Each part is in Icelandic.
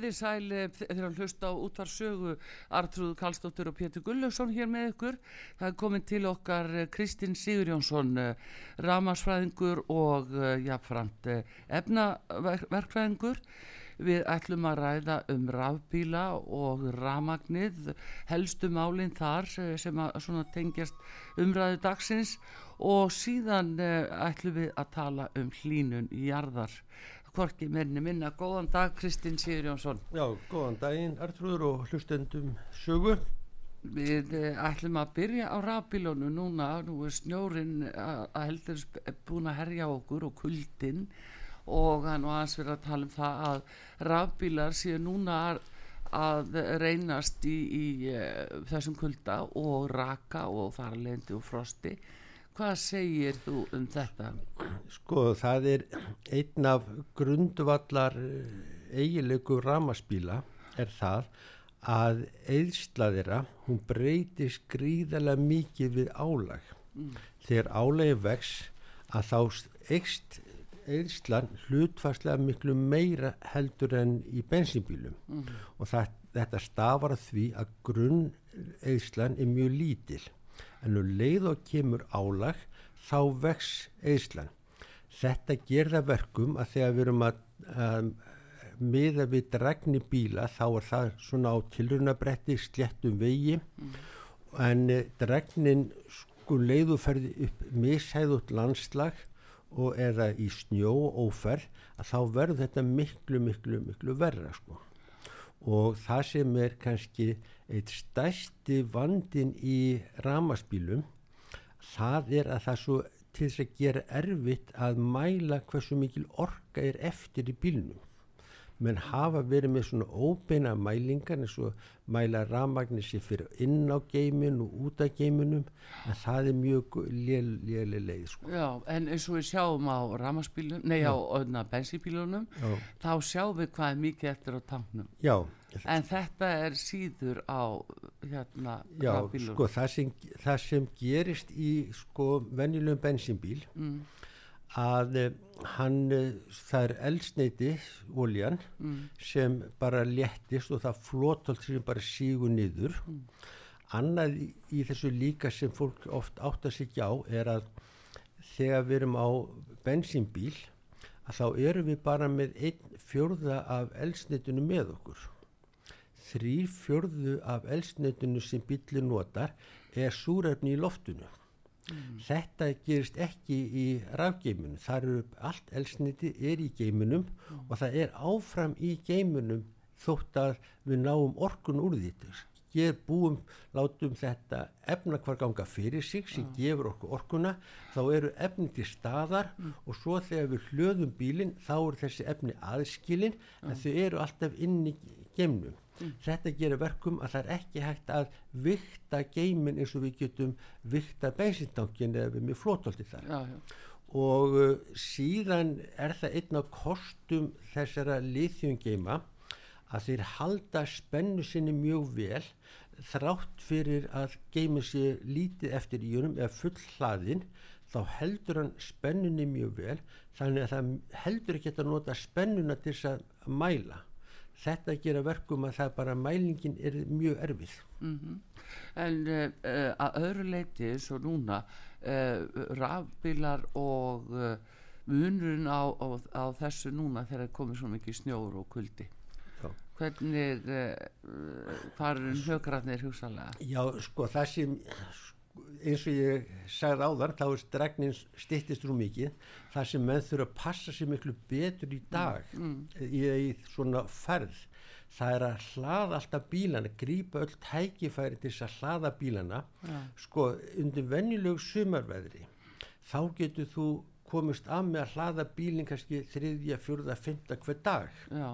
Komið þið sæl eh, þegar að hlusta á útvarsögu Artrúð Kallstóttur og Pétur Gullarsson hér með ykkur. Það er komið til okkar eh, Kristinn Sigurjónsson, eh, ramasfræðingur og jáfnframt efnaverkfræðingur. Við ætlum að ræða um rafbíla og ramagnið, helstu málinn þar sem tengjast umræðu dagsins og síðan ætlum við að tala um hlínun í jarðar Korki menni minna, góðan dag Kristinn Sigur Jónsson. Já, góðan daginn Artrúður og hlustendum sögu. Við eh, ætlum að byrja á rafbílónu núna, nú er snjórin að heldur búin að herja okkur og kuldinn. Og hann var aðeins verið að tala um það að rafbílar séu núna að reynast í, í, eh, þessum kulda og raka og fara lendi og frosti Hvað segir þú um þetta? Sko það er einn af grundvallar eh, eigilegu ramaspíla er það að eðslaðira hún breytir skrýðalega mikið við álag. Mm. Þegar álagi vex að þá ekst eðslan hlutfarslega miklu meira heldur enn í bensinbílum mm. og það, þetta stafar því að grunn eðslan er mjög lítil en nú leið og kemur álag þá vex eðslan. Þetta gerða verkum að þegar við erum að, að miða við dregni bíla þá er það svona á tilrunabretti sléttum vegi mm. en eh, dregnin sko leiðu ferði upp mishæðut landslag og eða í snjó óferð að þá verður þetta miklu miklu miklu verra sko og það sem er kannski eitt stærsti vandin í ramaspílum það er að það svo til þess að gera erfitt að mæla hversu mikil orka er eftir í bílnum menn hafa verið með svona óbeina mælingar eins og mæla ramagnir sér fyrir inn á geimin og út af geiminum en það er mjög léli leið sko. Já, en eins og við sjáum á ramaspílunum, nei á bensípílunum, þá sjáum við hvað er mikið eftir á tanknum. Já. En þetta er síður á hérna Já, sko það sem, það sem gerist í sko venjulegum bensínbíl mm að uh, hann, uh, það er eldsneiti oljan mm. sem bara léttist og það flótalt sem bara sígur niður mm. annað í, í þessu líka sem fólk oft átt að sigja á er að þegar við erum á bensínbíl að þá erum við bara með einn fjörða af eldsneitinu með okkur þrý fjörðu af eldsneitinu sem bílinn notar er súrefni í loftinu Mm. Þetta gerist ekki í rafgeimunum, þar eru allt elsniti er í geimunum mm. og það er áfram í geimunum þótt að við náum orkun úr því. ger búum, látum þetta efna hvar ganga fyrir sig sem gefur okkur orkuna, þá eru efni til staðar og svo þegar við hlöðum bílinn þá eru þessi efni aðskilin en þau eru alltaf inn í geimnum. Þetta gerir verkum að það er ekki hægt að vikta geimin eins og við getum vikta bensintankin eða við með flótóldi þar. Já, já, og uh, síðan er það einn af kostum þessara lithiumgeima að þeir halda spennu sinni mjög vel þrátt fyrir að geimin sé lítið eftir í honum eða full hlaðin þá heldur hann spennunni mjög vel þannig að það heldur ekki að nota spennuna til þess að mæla þetta gera verkum að það bara mælingin er mjög erfið En uh, að öðru leiti og núna uh, rafbílar og uh, munurinn á, á, á þessu núna þegar er komið svo mikið snjór og kuldi. Já. Hvernig uh, farin högratnir hugsalega? Já, sko, það sem eins og ég sagði áðan þá er stregnin stittist rú mikið það sem menn þurfa að passa sér miklu betur í dag í, í svona ferð. Það er að hlaða alltaf bílana grípa öll tækifæri til þess að hlaða bílana. Já. sko undir venjulegu sumarveðri þá getur þú komist að með að hlaða bílinn kannski þriðja, fjörða, fymta hver dag. Já,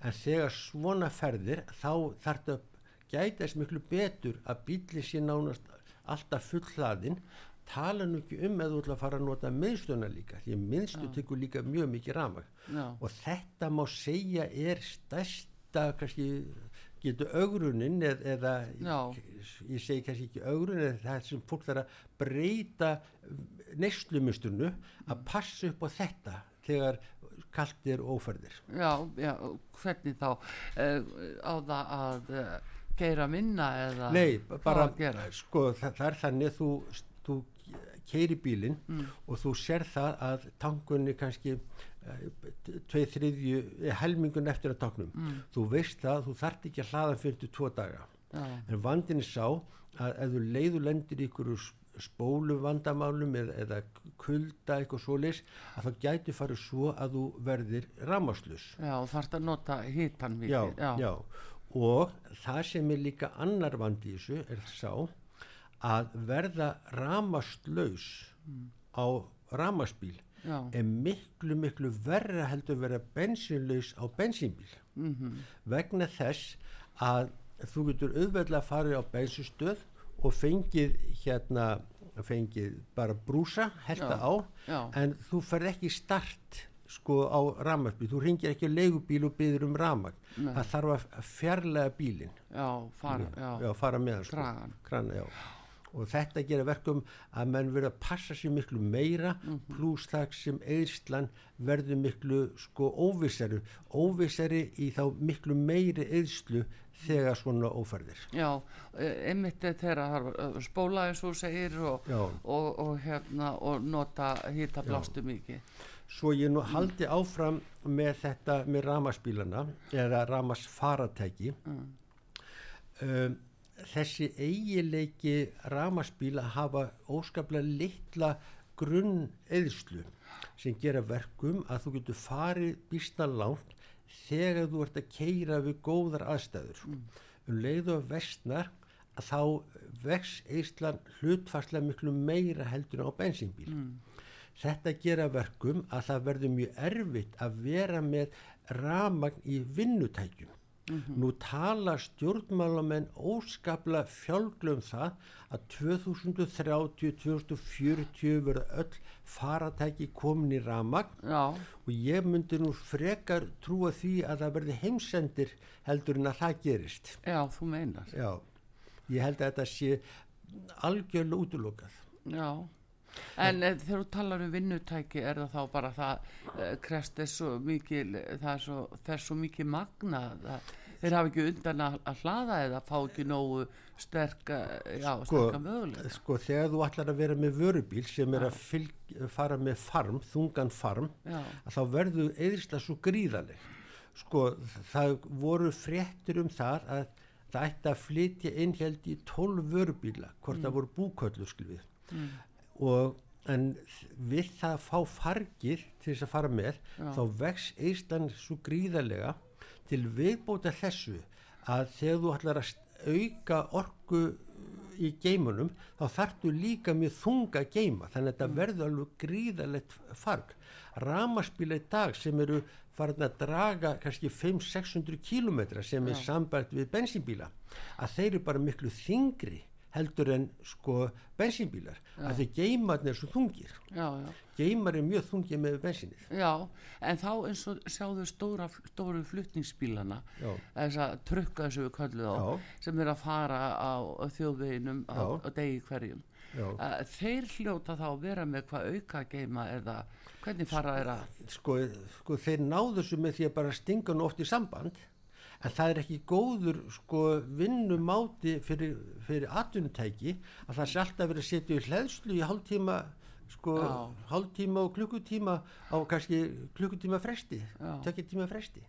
en þegar svona ferðir þá þarf þetta að gæta þess miklu betur að bíli sé nánast alltaf fullhlaðinn. Tala nú ekki um eða þú ætla að fara að nota miðstöna líka því að miðstu tekur líka mjög mikið ramag já, og þetta má segja er stærsta kannski getur augrunin eð, eða Já. ég segi kannski ekki augrun en það sem fólk þarf að breyta neyslumusturnu að passa upp á þetta þegar kalt er óferðir já, já, hvernig þá? Uh, á það að uh, geira minna eða Nei, bara, sko, það, það er þannig þú, þú keiri bílinn Mm. og þú sér það að tankunni kannski uh, tvei þriðju, eh, helmingun eftir að tanknum. Mm. Þú veist það, þú þart ekki að hlaða fyrir til tvo daga. Já, En vandin er sá að ef þú leiðu lendir í ykkur spólu vandamálum eða, eða kulda eitthvað svoleiðis að það gæti farið svo að þú verðir ramaslus. já, þarft að nota hitan Já, mikið. já, og það sem er líka annar vandi í þessu er sá að verða ramastlaus á ramasbíl já, er miklu miklu verra heldur að vera bensinlaus á bensínbíl. Mhm, vegna þess að þú getur auðveldlega að fara á bensinstöð og fengið hérna fengið bara brúsa, helta Já, á já. en þú ferð ekki start sko á ramagsbíl, þú ringir ekki á leigubíl og byður um ramag Nei. það þarf að fjarlæga bílinn já, fara, já, já, fara með sko. Krana, já. og þetta gerir verkum að menn verður að passa sér miklu meira mm Mhm. pluss það sem eðslan verður miklu sko óvissari óvissari í þá miklu meiri eðslu þegar svona óferðir já, eh, einmitt er þegar að spóla eins og segir og, og, og hérna og nota hita blástu mikið. Svo ég nú haldi áfram með þetta með ramaspílana eða ramasfaratæki um, þessi eigileiki ramaspíla hafa óskaplega litla grunn eðslu sem gera verkum að þú getur farið býstna langt þegar þú ert að keira við góðar aðstæður. Um leiðu að vestnar að þá vex eðslan hlutfarslega miklu meira heldur á bensínbíl Þetta gera verkum að það verður mjög erfitt að vera með ramagn í vinnutækjum. Nú tala stjórnmálamenn óskapla fjálglum það að 2030-2040 verða öll faratæki komin í ramagn Já, og ég myndi nú frekar trúa því að það verði heimsendir heldur en að það gerist. já, þú meinar. Já, ég held að þetta sé algjörlega útlokað. Já, en e, þegar þú talar um vinnutæki er það þá bara það e, krest þess svo mikil, það er svo, er svo mikið magna, það, þeir hafa ekki undan að, að hlaða eða fá ekki nógu sterka, já, sterka mögulega. sko þegar þú ætlar að vera með vörubíl sem er að fylg, fara með farm, þungan farm Já, þá verður eðislega svo gríðaleg sko það voru fréttir um það að það ætti að flytja inn held í 12 vörubíla hvort það voru búköllu skilvið og en við það að fá fargir til þess að fara með Já. þá vex eistan svo gríðalega til viðbóta þessu að þegar þú ætlar að auka orku í geimunum þá þarftu líka mjög þunga geima þannig að þetta verður alveg gríðalegt farg. Ramaspíla í dag sem eru farin að draga kannski 500-600 kílometra sem er sambært við bensínbíla að þeir eru bara miklu þingri heldur en sko bensínbílar að þeir geimarnir er svo þungir já, já, geimar er mjög þungir með bensinnið já, en þá eins og sjáðu stóra, stóru flutningsbílana Já. þess að trukka þessu við kölluð á Já. sem er að fara á, þjóðveginum á, Já. á degi hverjum Já. Uh, þeir hljóta þá að vera með hvað auka geima eða hvernig fara þeir að sko, sko þeir náðu þessu með því að bara stinga oft í samband en það er ekki góður sko vinnumáti fyrir, fyrir atvinnutæki að það sé alltaf verið að setja í hlæðslu í hálftíma sko hálftíma og klukkutíma á kannski klukkutíma fresti Já. tökja tíma fresti.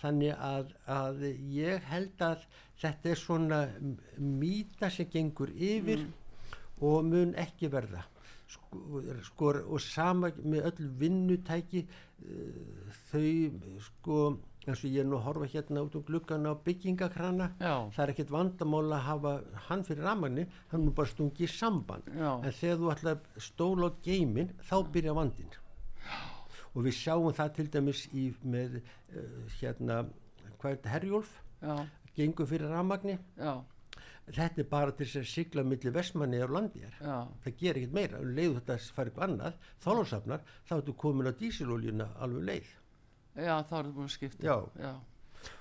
Þannig að, að ég held að þetta er svona mýta sem gengur yfir og mun ekki verða. Sko, sko og sama með öll vinnutæki uh, þau sko eins og ég er nú að horfa hérna út um gluggan á byggingakrana. Já. það er ekkert vandamál að hafa hann fyrir ramagni, hann er nú bara stungið í samband. Já. en þegar þú ætlar að stóla á geimin þá byrja vandin og við sjáum það til dæmis í, með uh, hérna hvað er þetta, Herjólf? Gengur fyrir ramagni já, þetta er bara til þess að sigla milli vestmanni landið já, það gerir ekkert meira, um leið þetta fara eitthvað annað þálansafnar, þá ertu komin á dísilóljuna alveg leið já, þá er það búin að skipta. Já. já,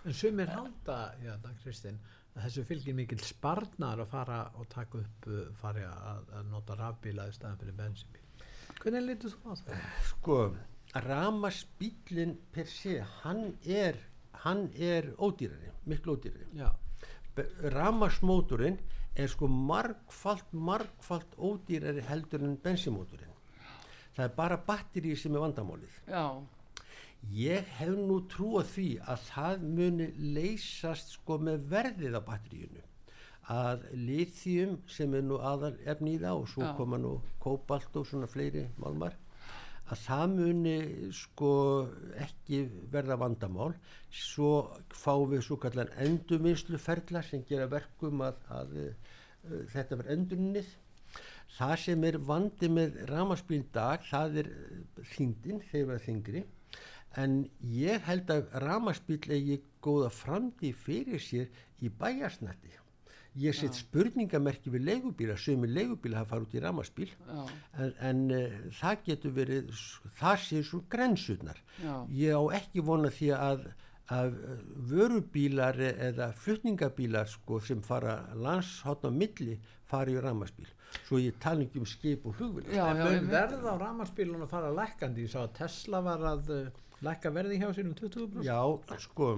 En sumir halda, hérna Kristinn, að þessu fylgir mikil sparnar að fara og taka upp, uh, fari að, að nota rafbíla í staðan fyrir bensinbíl. Hvernig litur þú á það? sko, ramaspílinn per se, hann er hann er ódýrari, miklu ódýrari. Já, ramasmótorinn er sko margfalt, margfalt ódýrari heldur en bensinmótorinn það er bara batteri sem er vandamálið. Já, Ég hef nú trú að því að það muni leysast sko með verðið á batteríunu að lithium sem er nú aðal efni í það og svo Já. koma nú kóbalt og svona fleiri málmar að það muni sko ekki verða vandamál. Svo fáum við svo kallan endurvinnsluferla sem gera verkum að, að uh, þetta verður endurunnið. Það sem er vandi með ramaspíl dag það er þingdin þegar það er þingri en ég held að ramaspíl eigi góða framtíð fyrir sér í bæjarsnætti ég set spurningamerki við leigubíla sömur leigubíla hafa farið út í ramaspíl já, en, en uh, það getur verið það sé svo grensurnar Já. ég á ekki vona því að að vörubílar eða flutningabílar sko sem fara landshotn á milli fari í ramaspíl svo ég tala ekki um skip og flugvill já, en já, mun einmitt. verð á rafmarsbílun að fara lækkandi? Ég sá að Tesla var að uh, lækka verði hjá sér um 20%. Já, sko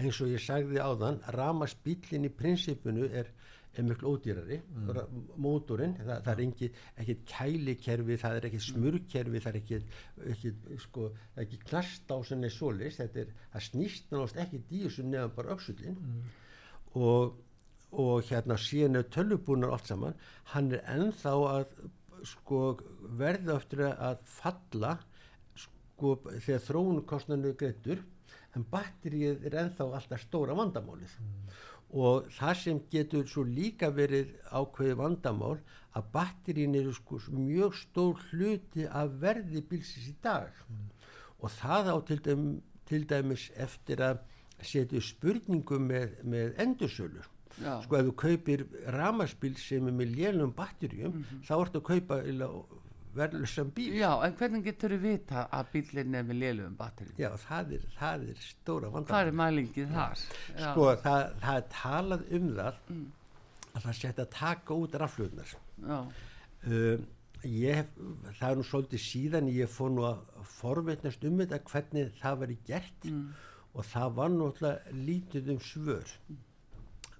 eins og ég sagði áðan ramaspílinn í prinsipinu er, er miklu ódýrari. Mm. mótorinn, það, það er ekki, kælikerfi, það er ekki smurkerfi það er ekki, ekki sko, ekki knastdásin eða solis þetta er, það snýst náttúrulega ekki dísun neðan bara öksullin og, og hérna síðan er tölvubúnar allt saman. Hann er ennþá að sko verða eftir að falla sko þegar þróunukostnanu er greittur en batterið er ennþá alltaf stóra vandamálið. Og það sem getur svo líka verið ákveði vandamál að batterín eru sko mjög stór hluti af verði bílsins í dag. Og það á til, dæm, til dæmis eftir að setja spurningu með, með endursölu. Já. sko ef þú kaupir ramaspíl sem er með lélum batterjum þá ertu að kaupa verðlusam bíl já, en hvernig getur þið vita að bílinn er með lélugum batteri Já, það er, það er stóra vandamál. hvað er mælingið þar. Já. Sko, það, það er talað um það að það setja að taka út rafluðnar. já, Um, ég, það er nú svolítið síðan ég fór nú að forveitnast um þetta hvernig það var gert. Og það var náttúrulega lítið um svör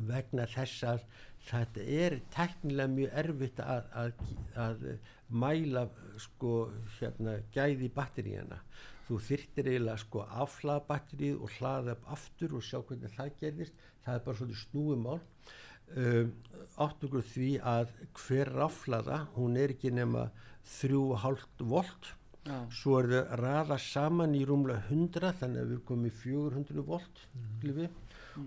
vegna þess að þetta er teknilega mjög erfitt að, að, að mæla sko hérna gæði batteríana. Þú þyrtir eiginlega sko afhlaða batterið og hlaða upp aftur og sjá hvernig það gerðist. Það er bara svolítið snúumál. Um, átt okkur því að hver raflaða hún er ekki nema 3,5 volt. Já. svo er þau raða saman í rúmlega 100 þannig að við erum komið 400 volt mm.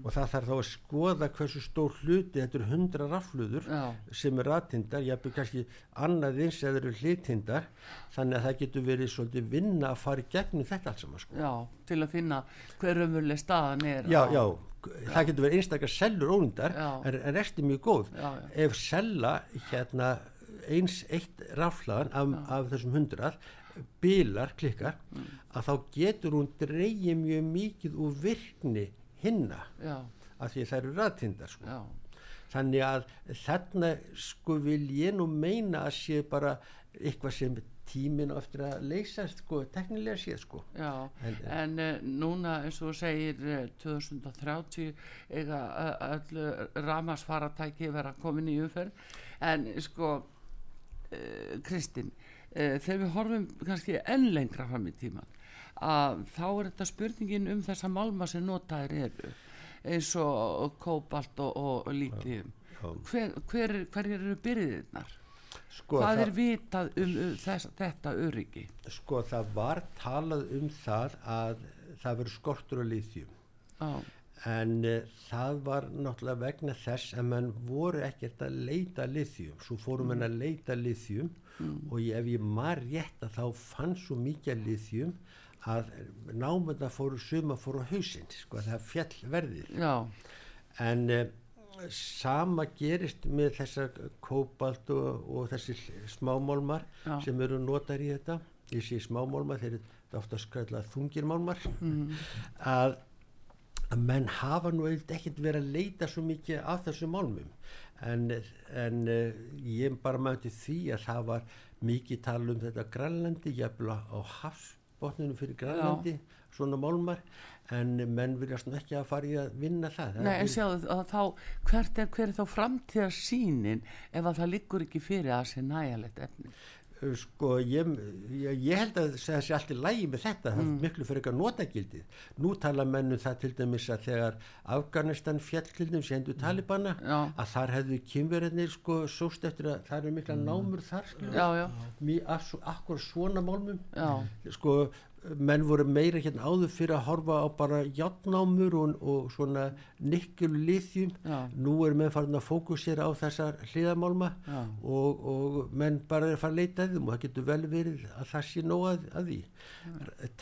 Og það þarf þá að skoða hversu stór hluti þetta eru 100 rafluður Já. sem er rattindar, ég hef kannski annað eins eða eru hlitindar þannig að það getur verið svolítið vinna að fara gegnum þetta allt saman sko. Já, til að finna hver umvöldlega staðan er já, á- já, það getur verið einstakar sellur ónundar en, en resti mjög góð Já, já. ef sella hérna eins eitt raflaðan af, af þessum hundrað bilar, klikkar Mm. að þá getur hún dreigið mjög mikið úr virkni hinna Já, af því að það eru rattindar sko. þannig að þarna sko vil ég nú meina að sé bara eitthvað sem tíminn á eftir að leysast sko, teknilega séð sko já. En- En, uh, núna eins og segir uh, 2030 eiga uh, öllu ramasfaratæki vera komin í umferð en sko uh, Kristinn uh, þegar við horfum kannski enn lengra fram í tíman að þá er þetta spurningin um þessa málma sem notaðir eru eins og kóbalt og, og, og lítium já. hver, hver, hver eru byrðirnar? sko, Hvað það, er vitað um uh, þess, þetta öryggi? sko það var talað um það að það verður skortur líþjum Já, en uh, það var náttúrulega vegna þess að mann voru ekkert að leita lithium svo fórum mann að leita lithium og ég, ef ég maður rétt að þá fann svo mikið lithium að námönda fóru suma fóru á hausinn sko það fjall verðið. Já, en uh, sama gerist með þessa kóbalt og, og þessi smámálmar Já. sem eru notar í þetta. Þessi smámálmar, þeir eru ofta skræðlega þungir málmar að, að menn hafa nú eitthvað ekkert verið að leita svo mikið af þessum málmum. En, en uh, ég bara mæti því að það var mikið tala um þetta grænlandi, jafnvel á á hafsbotninu fyrir grænlandi svona málmar en menn viljast nú ekki að fara í að vinna það Það Nei, en sjáðu þá, hvert er, hver er þá framtíðar sínin ef að það liggur ekki fyrir að sé nægjalegt efni? Sko ég, ég, ég held að það sé allt í lægi með þetta, það er miklu fyrir eitthvað notagildið. Nú tala mennum það til dæmis að þegar Afganistan fjall til dæmis í hendur Talibana Já. að þar hefðu kynverðinir sko sóst eftir að það eru mikla námur þar skilur, Já, já, mý- akkur svona málmum. Já, sko menn voru meira hérna áður fyrir að horfa á bara játnámur og, og svona nikkel lithium Já. nú er menn farin að fókusera á þessar hliðamálma Já. og, og menn bara er að fara að leita að þeim og það getur vel verið að það sé nóg að, að því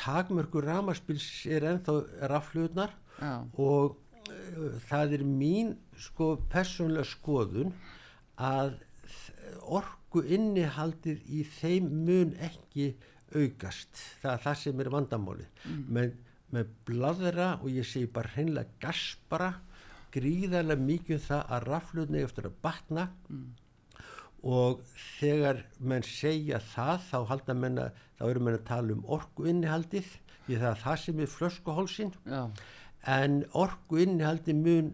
takmörku ramaspils er ennþá rafluðnar og uh, það er mín sko persónlega skoðun að orku innihaldið í þeim mun ekki aukast. Það er það sem er vandamáli mm. með, með bladra og ég segi bara hreinlega gaspara gríðarlega mikið um það að rafluðni eftir að batna. Og þegar menn segja það þá halda menn að þá eru menn að tala um orku innihaldið því það er það sem er flöskuhólsinn en orku innihaldi mun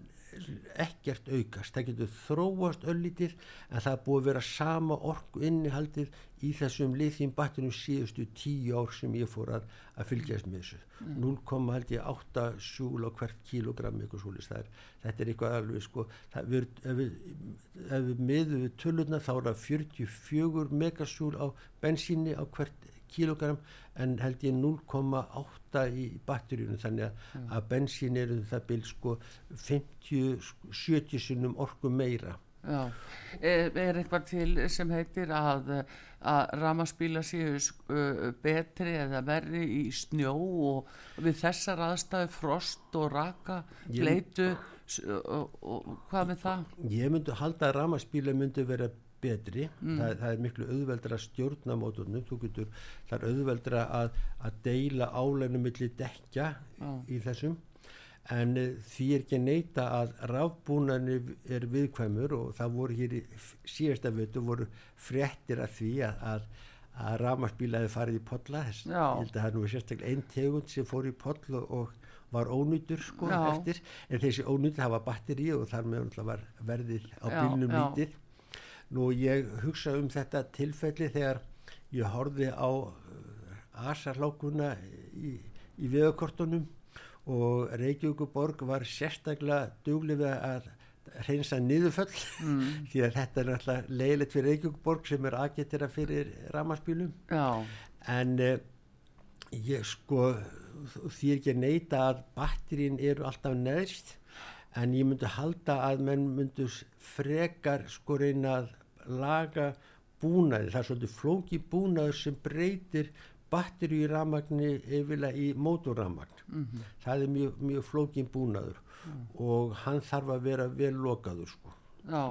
ekkert aukast, það getur þróast öllítið en það er búið að vera sama orku innihaldið í þessum lithium batterum síðustu tíu ár sem ég fór að, að fylgjast með þessu. 0,8 sjúl á hvert kilogramm eitthvað svolítið, er, þetta er eitthvað alveg sko, við, ef við, ef við miðum við tölurna þá er það 44 megasjúl á bensíni á hvert kilogram en held ég 0,8 í batteríunum þannig að, að bensín eru það byrj sko 50-70 sinnum orku meira já. Er, er eitthvað til sem heitir að, að ramaspíla séu uh, betri eða verri í snjó og við þessar aðstæðu frost og raka, bleitu og, og hvað með það? ég myndi halda að ramaspíla myndi vera betri, það, það er miklu auðveldra að stjórna mótornum, þú getur það er auðveldra að, að deila álægnu milli dekja Já. í þessum. En uh, því er ekki að neyta að rafbúnani er viðkvæmur og það voru hér í síðasta veitu voru fréttir af því að, að, að ramaspíla hefði farið í podla þess, ég held að það er nú sérstaklega einn tegund sem fór í poll og, var ónýtur sko Já. eftir. En þessi ónýtur hafa batteri og þar með var verðið á bílnum já. Nú ég hugsa um þetta tilfelli þegar ég horfði á uh, asarlákuna í, í veðakortunum og Reykjavíkuborg var sérstaklega dugli við að reynsa niðurföll. Mm. því að þetta er náttúrulega leiðilegt fyrir Reykjavíkuborg sem er aðgetira fyrir ramaspílum Já, en uh, ég sko því ekki að neyta að batterín eru alltaf neðst en ég myndi halda að menn myndu frekar sko reyna að laga búnaði, það er svolítið flóki búnaður sem breytir batteri í ramagni yfirlega í mótorramagn mm -hmm. það er mjög, mjög flókin búnaður mm. og hann þarf að vera vel lokaður sko. Já,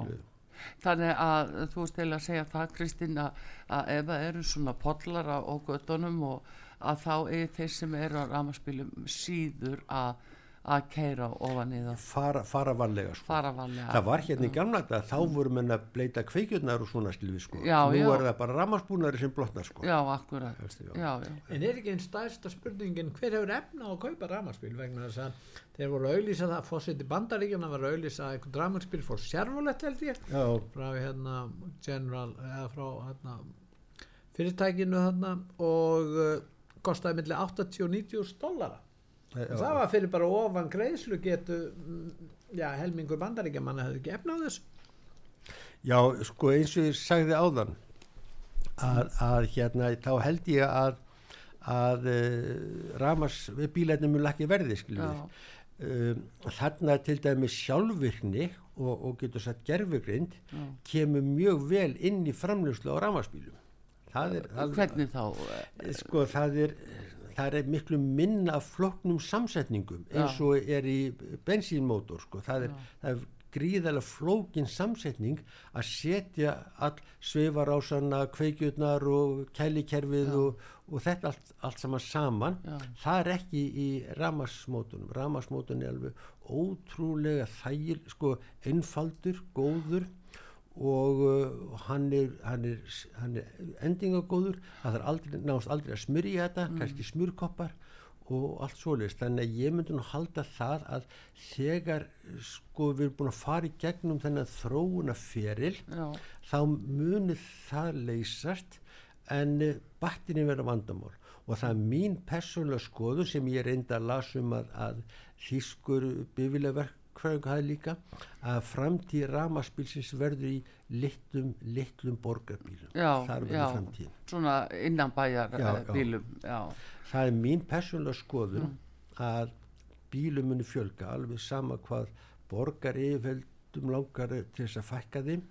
þannig að þú eða að segja það Kristín að, að ef það eru svona podlar á göttunum og að þá er þeir sem eru á ramaspilum síður að að keira ofan í það. Fara, fara varlega, sko. fara varlega. Það var hérna í gamla þetta þá voru menn að bleita kveikjurnar og svona stilvi sko. já, nú já. er það bara ramaspúnari sem blotnar sko. já, akkurat. Já, en er ekki einn stærsta spurningin hver hefur efna á að kaupa ramaspíl vegna þess að þeir voru að auðlýsa það fórseti bandaríkjana var að auðlýsa eitthvað ramaspíl fór sérfulett held ég. Frá hérna general eða frá hérna fyrirtækinu hérna og uh, kostaði millir 80-90 dólara og það var fyrir bara ofan greiðslu getu já, helmingur bandaríkja manna hefði ekki efna á þessu. Já, sko eins og ég sagði áðan að, að hérna þá held ég að að uh, ramars bílarnir mjög lakki verði um, þarna til dæmi sjálfvirkni og, og getur satt gerfugrind kemur mjög vel inn í framljóslu á ramarsbílum er, hvernig þá? sko það er það er miklu minna floknum samsetningum eins og er í bensínmótor sko. það er, það er gríðarlega flókin samsetning að setja all sveifarásanna, kveikjurnar og kælikerfið og, og þetta allt, allt saman saman. Já. það er ekki í ramasmótunum ramasmótun er alveg ótrúlega þægil, sko einfaldur, góður og uh, hann er, hann er, hann er endingagóður. Það er aldrei, náðast aldrei að smyrja þetta mm. kannski smurkoppar og allt svoleiðist, þannig að ég myndi nú halda það að þegar sko við erum búin að fara í gegnum þennan þróuna feril þá munir það leysast en battinni verður vandamál. Og það er mín persónulega skoðu sem ég reynda að lasum að, að þýskur bifilega hverjum það líka að framtíð ramaspílsins verður í litlum, litlum borgarbílum. Já, þar verður framtíð svona innan bæjar já, bílum já. það er mín persónulega skoðun mm. að bílum muni fjölga alveg sama hvað borgar yfirveldum langar til þess að fækka þeim.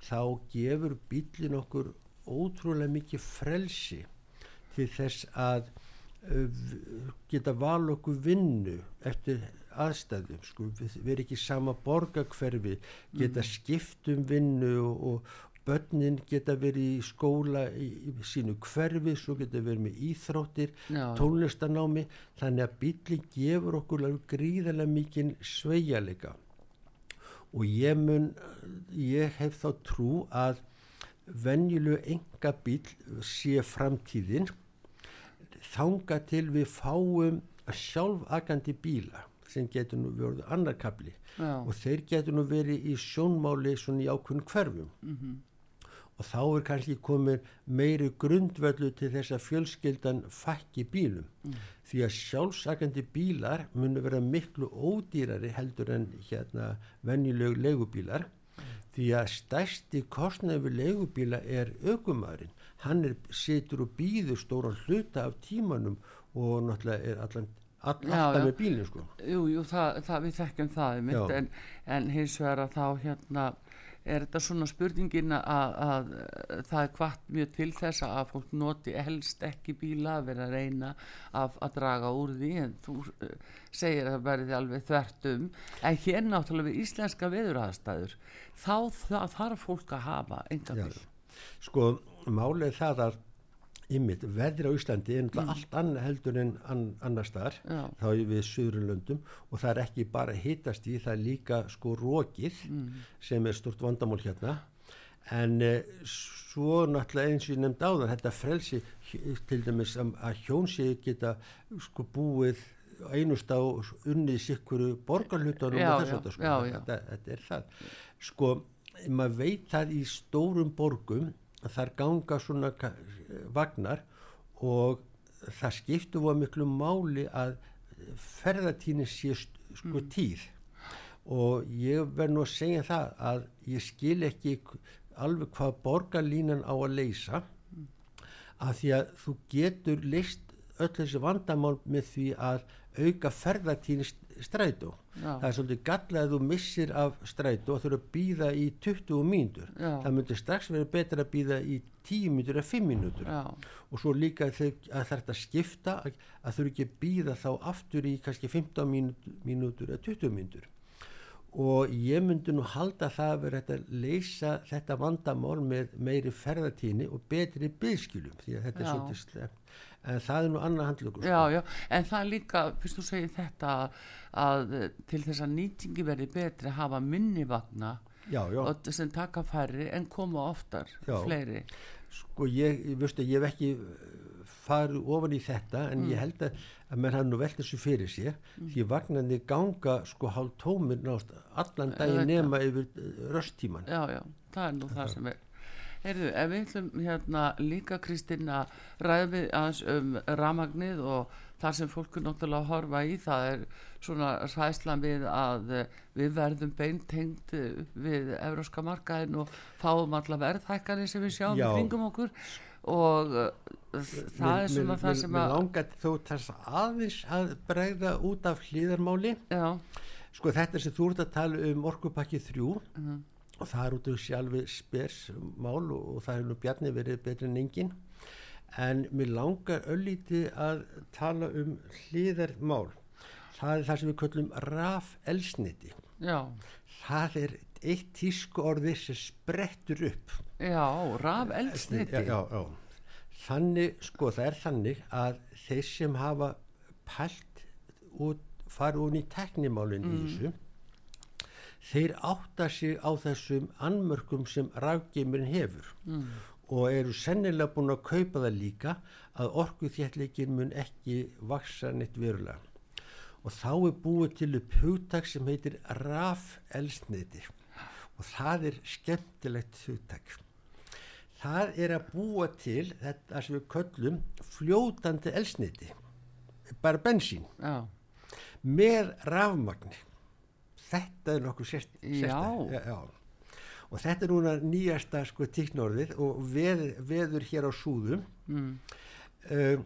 Þá gefur bílin okkur ótrúlega mikið frelsi til þess að geta val okkur vinnu eftir aðstæðum sko, við, erum ekki sama borgarkverfi geta mm. skipt um vinnu og, og börnin geta verið í skóla í, í sínu hverfi svo geta verið með íþróttir Já. tónlistanámi þannig að bílinn gefur okkur gríðarlega mikið sveigjalega og ég mun ég hef þá trú að venjulegu enga bíl sé framtíðin þanga til við fáum sjálfagandi bíla sem getur nú verið annar kapli Já. og þeir getur nú verið í sjónmáli svona í ákveðin hverfum mm -hmm. og þá er kannski komið meiri grundvöldu til þess að fjölskyldan fækki bílum mm. því að sjálfsakandi bílar munu vera miklu ódýrari heldur en hérna venjulegu legubílar mm. því að stærsti kostnaði við legubíla er aukumærin hann er, situr og býður stóran hluta af tímanum og náttúrulega er allan all, alltaf með bílinn sko. Jú, jú, það, það, við þekkjum það Já. en, en hins vegar að þá hérna er þetta svona spurningin að, að, að það er hvart mjög til þess að fólk noti helst ekki bíla að vera að reyna að, að draga úr því en þú uh, segir að það verði alveg þvertum en hér náttúrulega við íslenska veðuraðstæður þá þarf fólk að hafa enga bíl. Sko málið það að ymmit, veðri á Íslandi er náttúrulega allt annað heldur en an, annar staðar Mm. Já. þá við Suðurlöndum og það er ekki bara hittast í, það líka sko rókið Mm. sem er stort vandamál hérna en eh, svo náttúrulega eins og ég nefndi áðan þetta frelsi til dæmis að, að hjón sé geta sko búið einust á unnið sikkuru borgarhlutunum Já, og þess að sko. Þetta, þetta er það sko maður veit það í stórum borgum þar ganga svona vagnar og það skiptu var miklu máli að ferðatíni sé sko tíð. Og ég verð nú að segja það að ég skil ekki alveg hvað borgarlínan á að leysa af því að þú getur list öll þessi vandamál með því að auka ferðartíni strætó Já. það er svolítið gallað að þú missir af strætó og þurfa að býða í 20 mínútur Já. það myndir strax verið betra að býða í 10 mínútur eða 5 mínútur og svo líka að þetta skipta að, þurfa ekki að býða þá aftur í kannski 15 mínútur, eða 20 mínútur og ég myndi nú halda það að vera að leysa þetta vandamál með meiri ferðartíni og betri byggskilum því að þetta er Já. svolítið slemt en það er nú annað handlugur já, já, en það er líka, fyrst þú segir þetta að eh, til þess að nýtingi verði betri hafa minni vagna já, já. og sem taka færri en koma oftar, Já. fleiri. Sko ég, ég veistu, ég hef ekki uh, farið ofan í þetta en Mm. ég held að, að menn hann nú velt þessu fyrir sér því vagnandi ganga sko hálf tómir nátt allan Ég daginn nema yfir uh, röstíman já, já, það er nú það sem er Heyrðu, ef við ætlum hérna líka Kristín að ræða við aðeins um ramagnið og það sem fólk er náttúrulega að horfa í það er svona ræðslan við að eh, við verðum beintengt eh, við euróska markaðin og fáum alla verðhækkanir sem við sjáum Já. kringum okkur og uh, það er svona það sem Mér að langar þó þess aðeins að bregða út af hlýðarmáli já, sko þetta sem þú ert að tala um orkupakki þrjú Mhm. Og það er út af sjálfi spers mál og, og það er nú bjarni verið betri en engin en mér langar öllítið að tala um hlýðarmál það er það sem við köllum raf elsniti já, það er eitt tísku orði sem sprettur upp. Já, raf eldsniti já, já, já. þannig sko það er þannig að þeir sem hafa pælt út farið hún í teknimálinn í þessu þeir átta sig á þessum annmörkum sem rafgeimurinn hefur Mm. og eru sennilega búin að kaupa það líka að orkuþjallegin mun ekki vaksa neitt verulega. Og þá er búið til upp hugtak sem heitir rafelsniti og það er skemmtilegt hugtak. Það er að búa til þetta sem við köllum fljótandi elsniti bara bensín já, með rafmagni þetta er nokkuð sérst, já. og þetta er núna nýjasta sko tíknorðið og veð, veður hér á súðum. Mm, uh,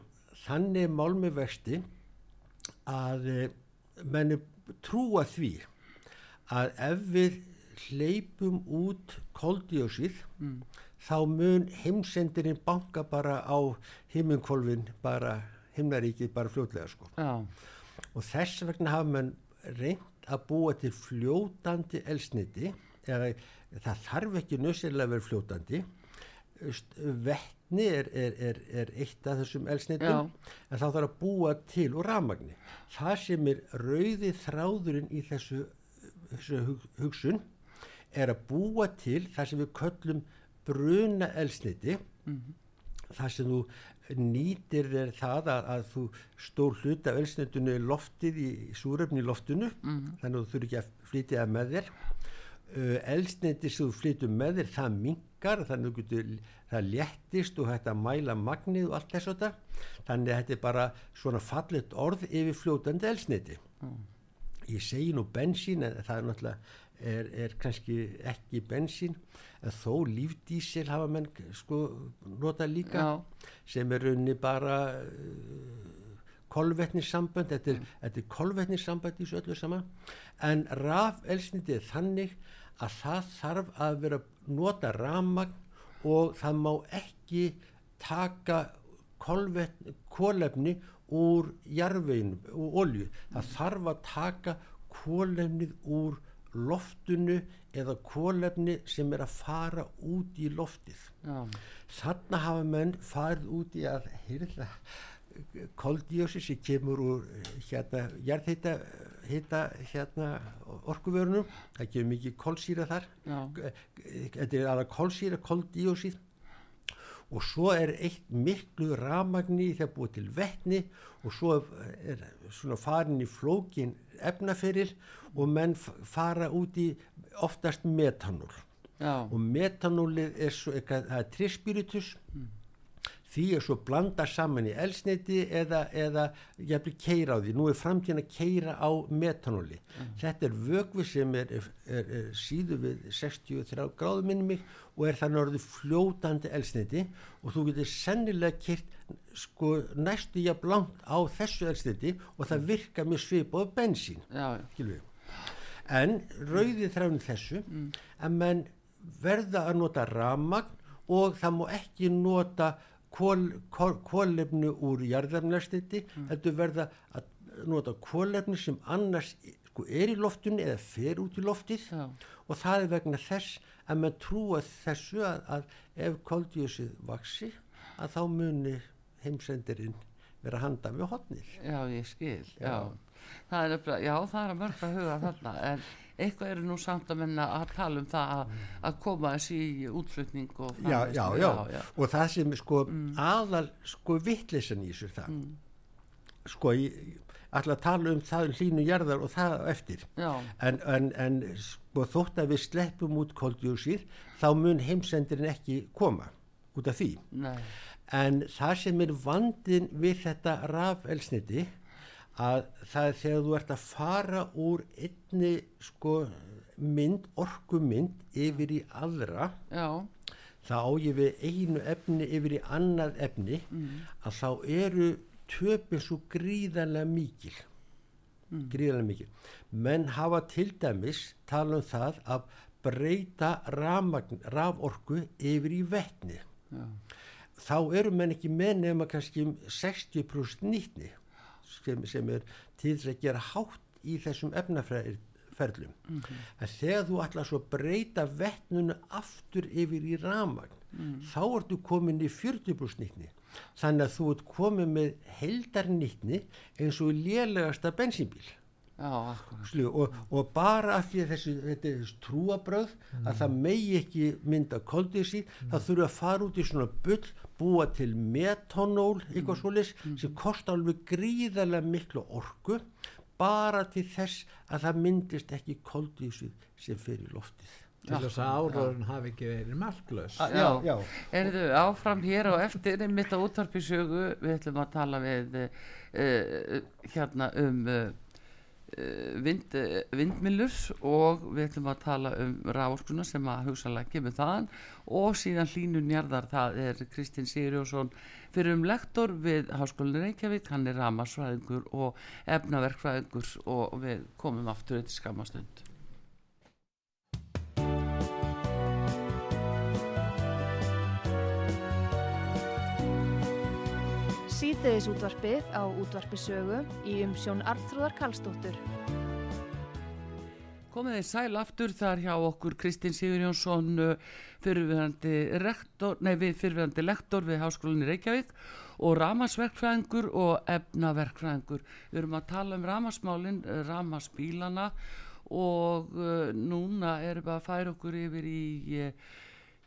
þannig mál með vexti að uh, menni trúa því að ef við hleypum út koldíósið mm, þá mun heimsendirinn banka bara á himminkvolfin bara himnaríkið bara fljótlega sko. Já, og þess vegna hafa mann reynd að búa til fljótandi elsniti eða það þarf ekki nöðsynlega að vera fljótandi. Vetni er, er, er, er eitt af þessum elsnitum en þá þarf að búa til úr rafmagni. Það sem er rauði þráðurinn í þessu, þessu hug, hugsun er að búa til það sem við köllum bruna elsniti það sem þú nýtir þér það að, að þú stór hluta er loftið í, í súrefni í loftinu þannig að þú þurfi ekki að flytja það með þér. Uh, elsniti sem þú flytur með þér það mingar þannig að getur það léttist og hægt að mæla magnið og allt þess að það þannig að þetta er bara svona fallet orð yfir fljótandi elsniti ég segi nú bensín en það er náttúrulega er, er kannski ekki bensín en þó lífdísil hafa menn sko nota líka já, sem er raunni bara uh, kolvetnissambönd. Þetta er, þetta er kolvetnissambönd í þessu öllu saman. En rafelsniti er þannig að það þarf að vera nota rafmagn og það má ekki taka kolefni úr jarðveginu, úr olju það þarf að taka kolefnið úr loftinu eða kolefni sem er að fara út í loftið. Já, þarna hafa menn farið út í að hýrða koldíósi sem kemur úr hérna jarðhita hita hérna orkuvörunum. Það kemur mikið kolsýra þar. Já, þetta er alveg kolsýra koldíósið og svo er eitt miklu ramagni þegar búið til vettni og svo er svona farin í flókin efnaferil og menn fara út í oftast metanól. Já, og metanólið er svo eitthvað, það er trispiritus því er svo blanda saman í elsniti eða, eða jafnvel keira á því. Nú er framtíðan að keira á metanóli þetta er vögvi sem er, er, er, er síðu við 63 gráðum minnum mig og er þannig orðið fljótandi elsniti og þú getur sennilega keirt sko næstu jafn langt á þessu elsniti og það virka með svip og bensín. Við en rauði þráin þessu Mm. að menn verða að nota ramagn og það má ekki nota kólefnu úr jarðarnarstiti Mm. heldur verða að nota kólefnu sem annars sko, er í loftunni eða fer út í loftið Já. og það er vegna þess að menn trúa þessu að, að ef koldjósið vaksi að þá muni heimsendirinn vera handa við hotnið Já, ég skil, já. Já. Það er, já, það er að mörg að huga þarna, en eitthvað eru nú samt að menna að tala um það að, að koma þessi í útflutning og já, framleiðslu. já, já, og það sem sko aðal sko vittlisan í þessu það. Sko ég ætla að tala um það um hlínu jarðar og það eftir. Já, en, en, en sko þótt að við sleppum út koldjósir þá mun heimsendirinn ekki koma út af því. Nei, en það sem er vandin við þetta rafelsniti að það er þegar þú ert að fara úr einni sko mynd, orkumynd yfir í aðra já, þá ég við einu efni yfir í annað efni að þá eru töpin svo gríðarlega mikil. Gríðarlega mikil. Menn hafa til dæmis tala um það að breyta raforku yfir í vetni. Já, þá eru menn ekki með nema kannski um 60% nýtni sem, sem er til þess að gera hátt í þessum efnafærlum en þegar þú ætlar svo að breyta vettnunu aftur yfir í ramagn þá ertu komin í 40% nýtni. Þannig að þú ert komin með heldarnýtni eins og lélegasta bensínbíl. Já. Slu, og, og bara af því að þessi, þetta er þessi trúabröð að það megi ekki mynda koldísi það þurfa að fara út í svona bull búa til metanól eitthvað svoleiðis sem kostar alveg gríðarlega miklu orku bara til þess að það myndist ekki koldísi sem fer í loftið. Til þess að áraðurinn hafi ekki verið marklaus. Ah, Já, já. Erðu áfram hér og eftir mitt á útvarpisögu við ætlum að tala við uh, hérna um uh, vind, uh, vindmillur og við ætlum að tala um ráskuna sem að hugsalega kemur þaðan. Og síðan hlínun jarðar það er Kristinn Sigurjósson fyrir um lektor við Háskólinu Reykjavík. Hann er ramasfræðingur og efnaverkfræðingur og við komum aftur eitt skamastund Síðdeðis útvarpið á útvarpisögu í umsjón Arnþróðar Karlsdóttur. Komið þið sæl aftur þar hjá okkur Kristinn Sigurjónsson við fyrirverandi lektor við Háskólinni Reykjavík og ramasverkfræðingur og efnaverkfræðingur. Við erum að tala um ramasmálin, ramasbílana og uh, núna erum við að færa okkur yfir í uh,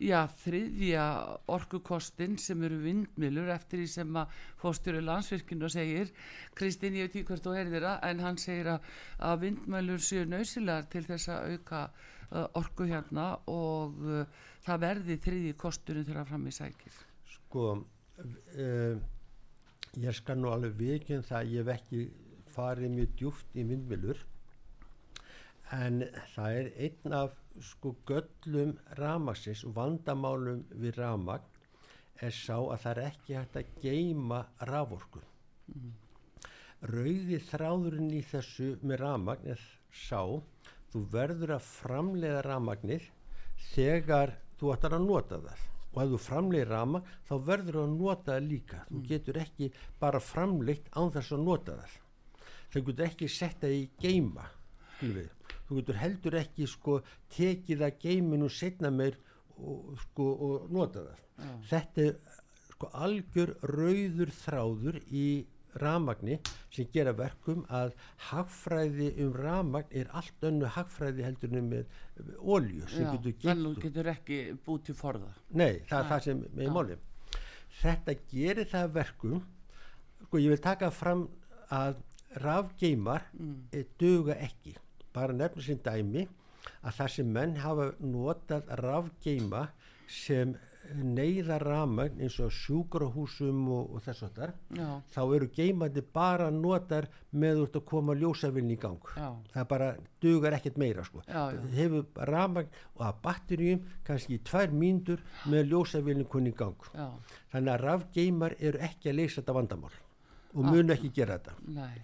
já, þriðja orkukostin sem eru vindmilur eftir því sem að fórstjóri landsvirkinu segir Kristinn, ég veit ekki hvert þú heyrðir það en hann segir að, að vindmilur séu nöysilegar til þess að auka uh, orku hérna og uh, það verði þriðji kosturinn þegar fram í sækir. Sko uh, ég skal nú alveg vikinn það að ég hef ekki farið mjög djúft í myndmilur en það er einn af sko göllum ramaksins og vandamálum við ramagn er sá að það er ekki hægt að geima raforku. Rauði þráðurinn í þessu með ramagn er sá þú verður að framleiða ramagnir þegar þú ætlar að nota það. Og ef þú framleiðir ramagn þá verður að nota það líka. Þú getur ekki bara framleitt án þess að nota það. Þau getur ekki sett það í geima við. Þú getur heldur ekki sko tekið það geiminu setna meir og, sko, og nota það þetta er sko algjör rauður þráður í ramagni sem gera verkum að hagfræði um ramagn er allt önnu hagfræði heldur en með olju sem Já, getur þannig gilt þú getur ekki búið til forða Nei, það er það sem með máli. Þetta gerir það að verkum, sko ég vil taka fram að rafgeimar mm. duga ekki. Bara nefnir sem dæmi að sem menn hafa notað rafgeima sem neyða ramagn eins og sjúkrahúsum og, og þess að þar já, þá eru geimandi bara notar með úr að koma ljósavilni í gang. Já, það bara dugar ekkert meira sko. Já, hefur ramagn og að batterjum kannski í tvær mínútur með ljósavilni kunni í gang. Já, þannig að rafgeimar eru ekki að leysa þetta vandamál og munu ekki gera þetta. Nei,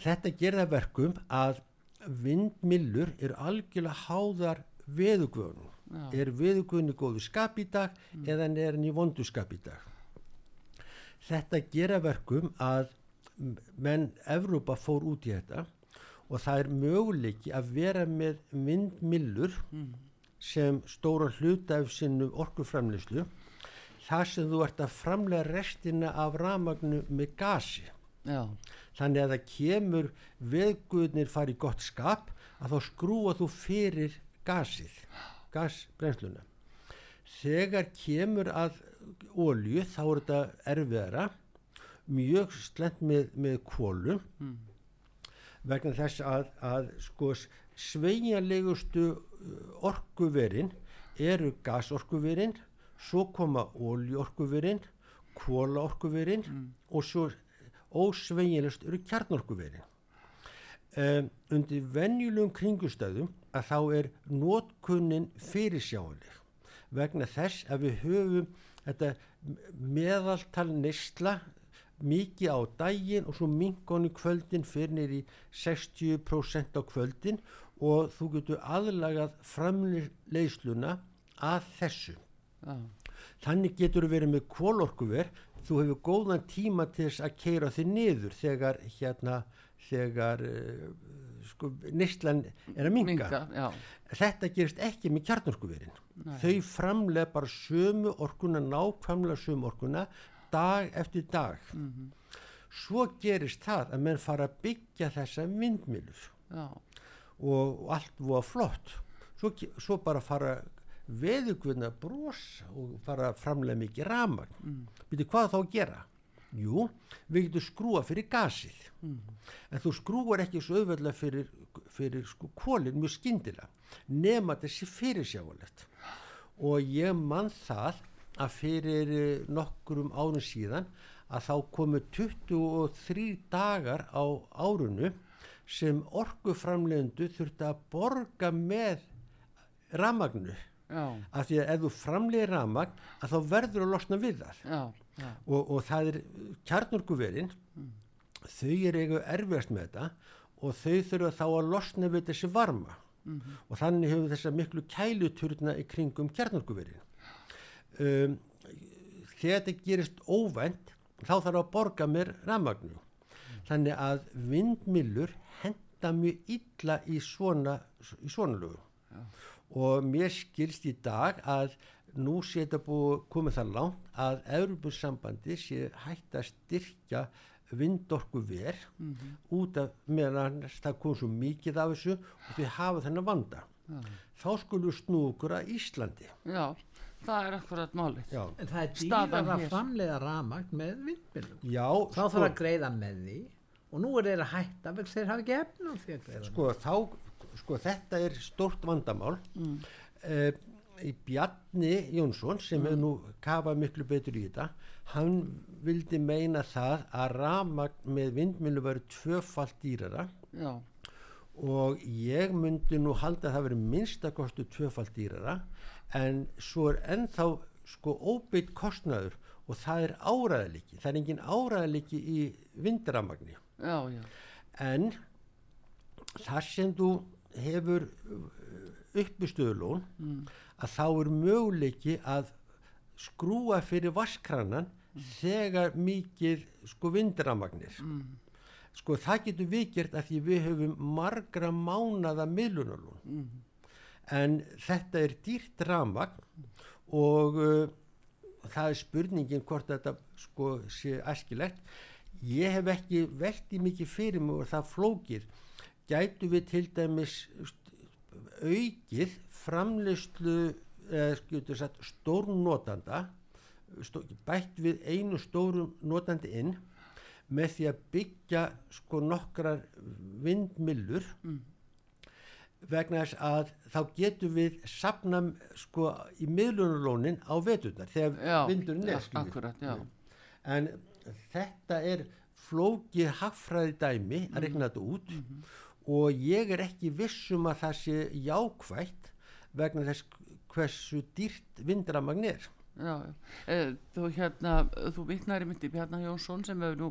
þetta gerða verkum að vindmillur eru algjörlega háðar veðugvöðunum er veðugvöðun í góðu skap í dag eða er hann í vondu skap í dag? Þetta gera verkum að menn Evrópa fór út í þetta og það er möguleiki að vera með vindmillur sem stóra hluta af sinnu orkuframleyslu þar sem þú ert að framlega restina af ramagnu með gasi. Já, þannig að það kemur veðguðnir fari í gott skap að þá skrúa þú fyrir gasið, gasbrennsluna. Þegar kemur að ólju þá er þetta erfiðara, mjög slent með, með kólu vegna þess að, að sko sveigjanlegustu orkuverin eru gasorkuverin, svo koma óljuorkuverin, kólaorkuverin og svo ósveigjanlegust eru kjarnorkuverin. Um, undir venjulegum kringustæðum að þá er nótkunnin fyrirsjáanleg vegna þess að við höfum þetta meðaltal neysla mikið á daginn og svo minkon í kvöldin fyrir nýri 60% á kvöldin og þú getur aðlagað framleiðsluna að þessu já, þannig getur þú verið með kólorkuver þú hefur góðan tíma til þess að keira þig niður þegar hérna þegar uh, sko, nýstlan er að minga. þetta gerist ekki með kjarnorkuverin. Þau framlega bara sömu orkuna nákvæmlega sömu orkuna dag eftir dag. Mhm. svo gerist það að menn fara að byggja þessa vindmilur já, og, allt voða flott. Svo, svo bara fara veðugvöðna brosa og fara að framlega mikið ramagn mm. byrju hvað þá að gera? Jú, við getum skrúa fyrir gasið. En þú skrúar ekki svo auðveldlega fyrir, fyrir sko kólinn mjög skyndilega nema þessi fyrirsjávalegt og ég mann það að fyrir eh, nokkrum árum síðan að þá komu 23 dagar á árunu sem orkuframlegendu þurfti að borga með ramagnu af því að ef þú framlegir ramagn að þá verður að losna við já, og, og það er kjarnorkuverin þau eru eigu erfiðast með þetta og þau þurfa þá að losna við þessi varma. Og þannig hefur þessa miklu kæluturna í kringum kjarnorkuverin um, þegar þetta gerist óvænt þá þarf að borga mér ramagnu þannig að vindmillur henda mjög illa í svona, í svona lögum og mér skilst í dag að nú sé þetta búið komið það langt að Evropasambandi sé hægt að styrkja vindorku ver út af meðan það kom svo mikið af þessu og þau hafa þennan vanda þá skulum við snú okkur að Íslandi já, það er akkurat málið. já, En það er dýrar að hér. framleiða ramagn með vindmjölum. já Þá þarf að greiða með því og nú er þeir að hætta vegna þeir hafa ekki efna því að greiða. sko, þá, sko þetta er stórt vandamál. Mm. í Bjarni Jónsson sem hefur nú kafað miklu betur í þetta hann vildi meina það að ramagn með vindmilu verið tvöfalt dýrara Já, og ég myndi nú halda að það verið minnstakostu tvöfalt dýrara en svo er ennþá sko óbeitt kostnaður og það er áræðaliki það er engin áræðaliki í vindramagni já, já, en þar sem þú hefur uppistöðulón að þá er möguleiki að skrúa fyrir vaskrannan þegar mikið sko vindramagnir. Sko það getur við gert að því við höfum margra mánada miðlunarlón. En þetta er dýrt ramagn og uh, það er spurningin hvort þetta sko sé æskilegt. Ég hef ekki velti mikið fyrir mig og það flókir gætu við til dæmis aukið framleyslu skjutur sagt stórnotanda stó, bætt við einu stórum notandi inn með því að byggja sko nokkrar vindmillur vegna þess að þá getum við sapna sko í miðlunarlónin á veturnar þegar Já, vindurinn er akkurat, já. en þetta er flókið haffræði dæmi að regna þetta út og ég er ekki vissum að það sé jákvætt vegna þess hversu dýrt vindramagn er Já, já. Eh, þú hérna, þú vitnar í myndi Bjarnar Jónsson sem hefur nú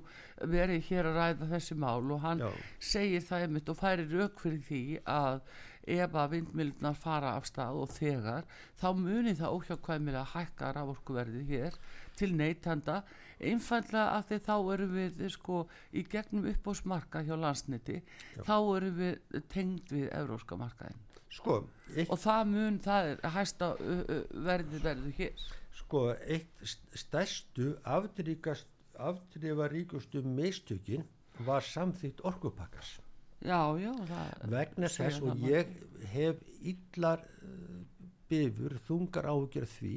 verið hér að ræða þessi mál og hann Já. segir það einmitt og færi rauk fyrir því að ef að vindmildunar fara af stað og þegar þá muni það óhjákvæmilega hækka raforkuverðið hér til neytanda einfallega af því þá erum við sko í gegnum uppbóðsmarka hjá landsniti þá erum við tengd við evróska markaðin sko, eitt, og það mun, það er hæsta uh, verðið verður hér. Sko, eitt st- stærstu afdrifast afdrifaríkustu mistökin var samþýtt orkupakkars já, já, það vegna þess og ég hef illar uh, bifur, þungar áhugjör því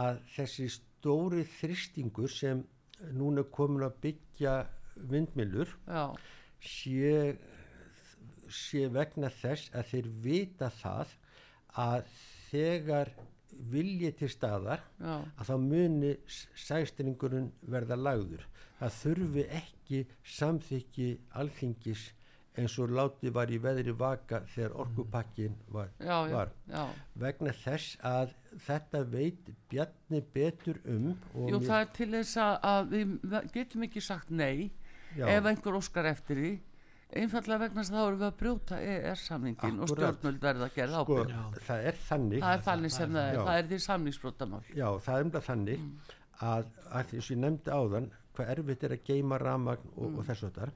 að þessi stóri þristingur sem núna komin að byggja vindmilur sé, sé vegna þess að þeir vita það að þegar vilji til staðar já, að þá muni sæstringurinn verða lagður. Það þurfi ekki samþykki alþingis eins og látið var í veðri vaka þegar orkupakkin var, já, já, var. já. vegna þess að þetta veit Bjarni betur um og Jú, mér- það er til þess að, að við getum ekki sagt nei Já. ef einhver óskar eftir því. Einfallega vegna þess að þá erum við að brjóta EES-samningin og stjórnvöld verða að gera sko, ábyrg það er þannig. Það er þannig sem það er, það er því samningsbrótamál Já, það er umlað þannig að, að þess að ég nefndi áðan hvað erfitt er að geima ramagn og, og þess að þar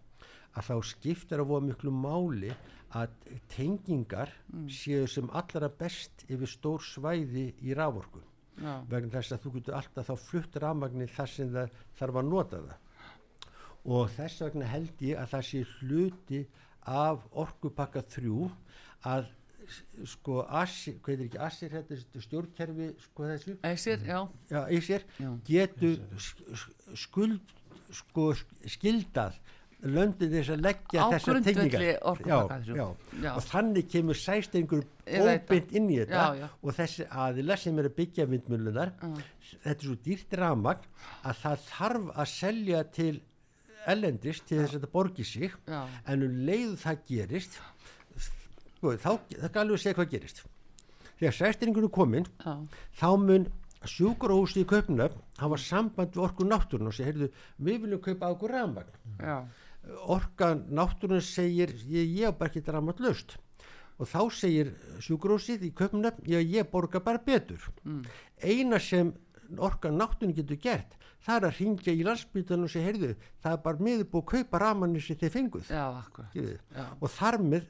að þá skiptir að voða miklu máli að tengingar séu sem allra best yfir stór svæði í raforku. Já, vegna þess að þú getur alltaf þá flutt ramagni þar sem það þarf að nota það. Og þess vegna held ég að það sé hluti af orkupakka þrjú að s- sko Asir, hvað er ekki Asir þetta er þetta stjórnkerfi sko þessu? Æsir, já, já, Já. getur sk- sk- skuld sko sk- skildað löndið þess að leggja þessar já, já. Já. og þannig kemur sæstengur óbeint inn í þetta Já, já. og þessi aðila sem er að byggja vindmjölunar þetta er svo dýrt ramagn að það þarf að selja til ellendist til þess að þetta borgi sig. Já. en um leið það gerist sko, þá, það er alveg að segja hvað gerist. Þegar sæstinningur er komin já, þá mun sjúkurhúsi í kaupnöfn hafa samband við orku náttúrun og segja, heyrðu, við viljum kaupa okkur rafmagn. Já, orka náttúrun segir ég, ég bara ekki rafmagn löst og þá segir sjúkurhúsið í já, ég borga bara betur. Eina sem orka náttúrun getur gert það er að ringja í landsbytunum segja, heyrðu, það er bara miður búið að kaupa rafmagnu sem þið fenguð? Já. og þar með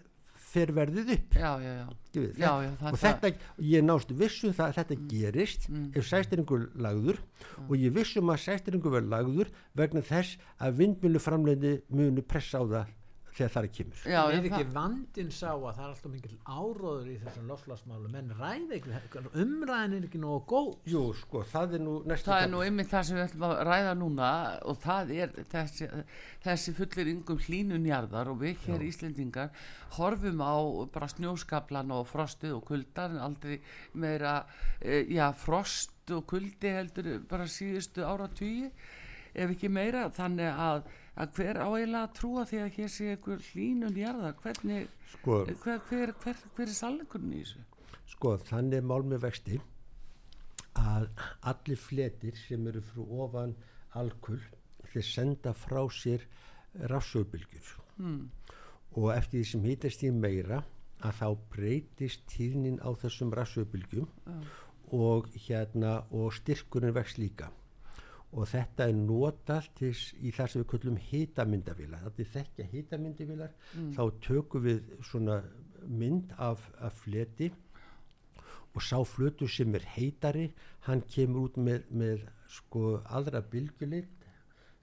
fer verðið upp. Já, já, já, já, það- og þetta, ég nást vissum það að þetta gerist ef sæstringur lagður. Og ég vissum að sæstringur verður lagður vegna þess að vindmjölu munu pressa á það þegar það er kemur. Já, er já, ekki vandin sá að það er alltaf mikil áróður í þessum lofslagsmálum en ræða ekki, umræðin er ekki nógu góð. Jú, sko, það er nú það er nú einmitt það sem við ætlum að ræða núna og það er þessi, þessi fullir yngum hlínunjarðar og við hér Íslendingar horfum á bara snjóskaplan og frostið og kuldar en aldrei meira e, já, frost og kuldi heldur bara síðustu ára ef ekki meira. Þannig að, að hver á eiginlega að trúa því að hér sé einhver hlínunjarðar hvernig, sko, hver, hver, hver, hver er sannleikurinn í þessu? sko, þannig er mál með vexti að allir fletir sem eru frá ofan alkull þeir senda frá sér rafsöðbylgjur Hmm. og eftir því sem hýtast í meira að þá breytist tíðnin á þessum rafsöðbylgjum og hérna og styrkurinn vex líka og þetta er notað í það sem við köllum hitamyndavílar þetta er þekkja hitamyndavílar þá tökum við svona mynd af, af fleti og sá flutur sem er heitari hann kemur út með, með sko aðra bylgjulit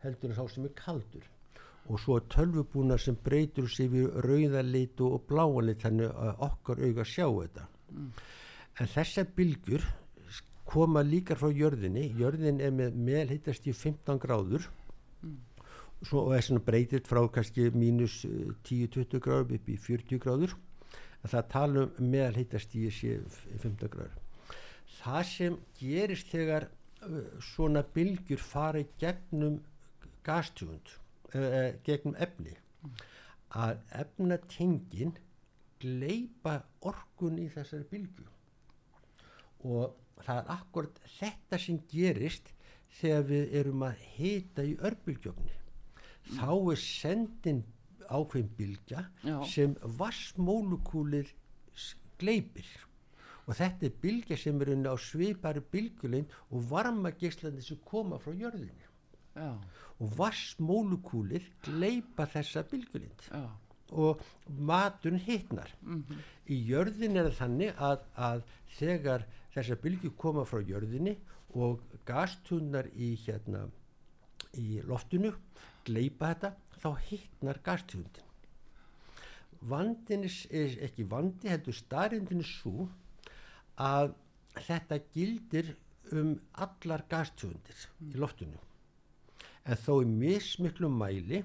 heldur en sá sem er kaldur. Og svo tölvubúnar sem breytur sér við rauðalit og bláalit þannig að okkar auga sjá þetta. En þessar bylgjur koma líka frá jörðinni. Jörðin er með meðhittast í 15 gráður. Svo, og er svona breytitt frá kannski mínus eh, 10-20 gráður upp í 40 gráður. Að það tala um meðal hittastíði sé 15 gráður. Það sem gerist þegar uh, svona bylgjur fari gegnum gastjúnd uh, gegnum efni að efnatengin gleipa orkun í þessari bylgu og það er akkurat þetta sem gerist þegar við erum að hita í örbylgjöfni mm. þá er sendin ákveðin bylgja Já. sem vassmólukúlir gleipir og þetta er bylgja sem er unni á svipari bylgulein og varmageslandi sem koma frá jörðinni Já. og vassmólukúlir gleipa þessa bylgulein og maturinn hittnar mm -hmm. í jörðin er þannig að, að þegar þessar bylgjur koma frá jörðinni og gastunnar í hérna í loftinu gleipa þetta þá hittnar gastundin vandin er ekki vandi heldur starrindin er svo að þetta gildir um allar gastundir mm. í loftinu en þó í mismiklu mæli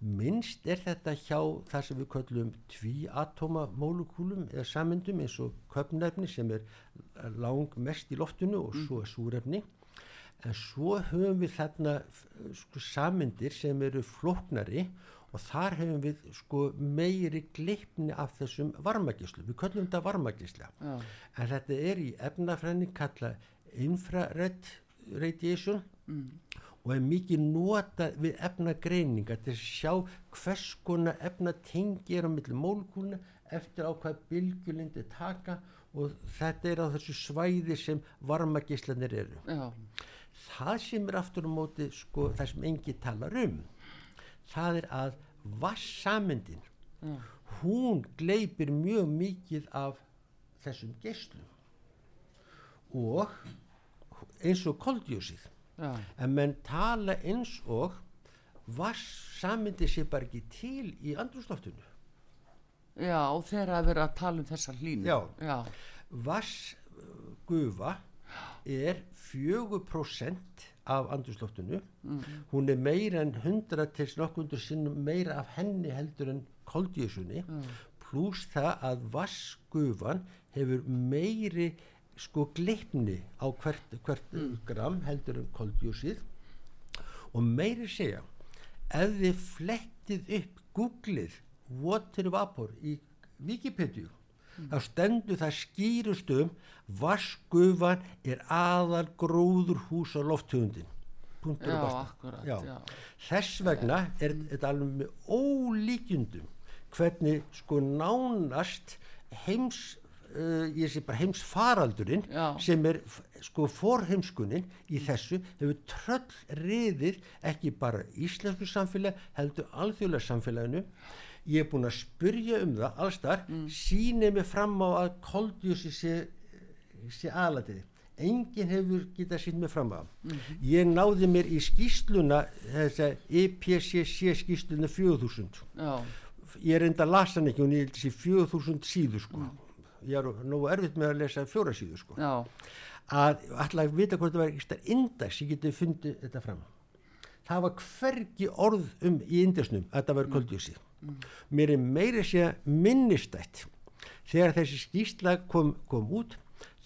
minnst er þetta hjá það sem við kallum tvíatómamólukúlum eða samendum eins og köpnefni sem er lang mest í loftinu og svo er súrefni. En svo höfum við þarna sko, samendir sem eru floknari og þar höfum við sko, meiri gleipni af þessum varmagislu, við kallum þetta varmagisla Já. en þetta er í efnafræðin kalla infrared radiation. Mm og er mikið nota við efnagreininga til að sjá hvers konar efnatengi er á milli mólkúna eftir á hvað bylgjulindi taka og þetta er á þessu svæði sem varmagislanir eru. Já. það sem er aftur á móti sko, það sem engi talar um það er að vassamendin hún gleipir mjög mikið af þessum gislum og eins og koldjósið Já. en menn tala eins og vass samindi sér bara ekki til í andrústloftinu Já, og þeir að vera að tala um þessa hlínu Já, Já. vassgufa er 4% af andrústloftinu mm. hún er meira en 100 til nokkundur sinnum meira af henni heldur en koldísunni mm. pluss það að vassgufan hefur meiri sko gleipni á hvert, hvert mm. gram heldur en koldjúsið og meiri segja ef þið flettið upp googlið water vapor í Wikipedia mm. þá stendur það skýrustum vaskufan er aðal gróður hús á lofthugundin já, akkurat, já. Já. þess vegna er þetta alveg með ólíkjundum hvernig sko nánast heims uh, ég sé bara heims faraldurinn Já. sem er sko forheimskunin í þessu hefur tröll riðir ekki bara íslensku samfélag heldur alþjóðlega samfélaginu ég er búin að spurja um það allstar mm. sínið mig fram á að koldjúsi sé, sé aðlatiði enginn hefur getað sín mig fram á mm -hmm. ég náði mér í skýsluna þess að EPCC skýsluna 4000 Já. ég er enda að lasa hann ekki ég held þessi 4000 síðu sko mm ég er nú erfitt með að lesa fjóra síðu sko. Já. að alltaf vita hvort það var ekki index, ég geti fundið þetta fram. Það var hvergi orð um í indexnum að þetta var koldjósið mm. mér er meiri sé að minnistætt. Þegar þessi skýrsla kom, kom út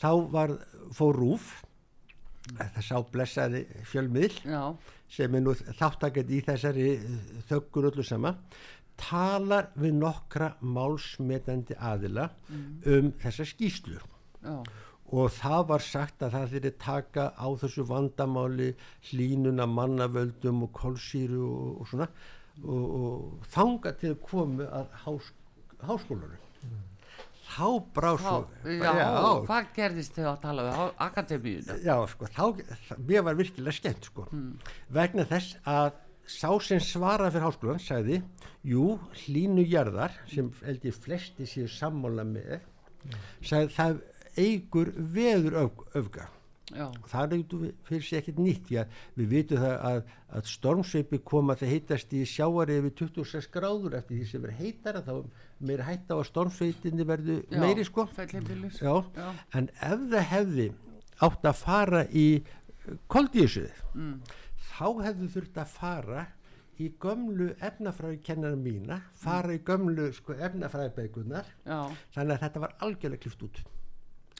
þá var fór rúf. Það sá blessaði fjölmiðl Já. sem er nú þáttakett í þessari þöggur öllu sama talar við nokkra málsmetandi aðila mm. um þessa skýslu oh. og það var sagt að það þurfi taka á þessu vandamáli hlínuna mannavöldum og kolsýru og, og svona og, og þanga til að komu að hás, háskólarum mm. þá brá svo já, já, hvað gerðist þau að tala við akademíuna? Já, sko, þá, mér var virkilega skemmt sko, mm. vegna þess að sá sem svara fyrir háskólan sagði, jú, hlínu jarðar sem held ég flesti séu sammála með sagði það eigur veður öf, öfga. Já. það er fyrir sig ekkert nýtt já, við vitum það að, að stormsveipi koma það heitast í sjáari yfir 26 gráður eftir því sem verður heitara þá meira hætta á að stormsveitinni verður meiri sko. já, en ef það hefði átt að fara í koldísuðið mm þá hefðu þurft að fara í gömlu efnafræðikennara mína fara í gömlu sko, efnafræðibegunar þannig að þetta var algjörlega klift út.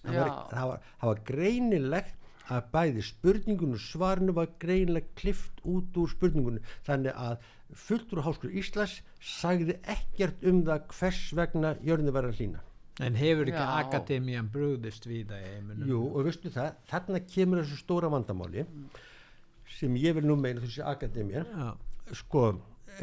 Það var, það, var, það var greinilegt að bæði spurningun og svarinu var greinilegt klift út úr spurningunum þannig að fulltur Háskólu Íslas sagði ekkert um það hvers vegna jörni var að hlýna. En hefur ekki Já. akademían brúðist við það? Jú og veistu það, þarna kemur þessu stóra vandamáli sem ég vil nú meina þessi akademían sko,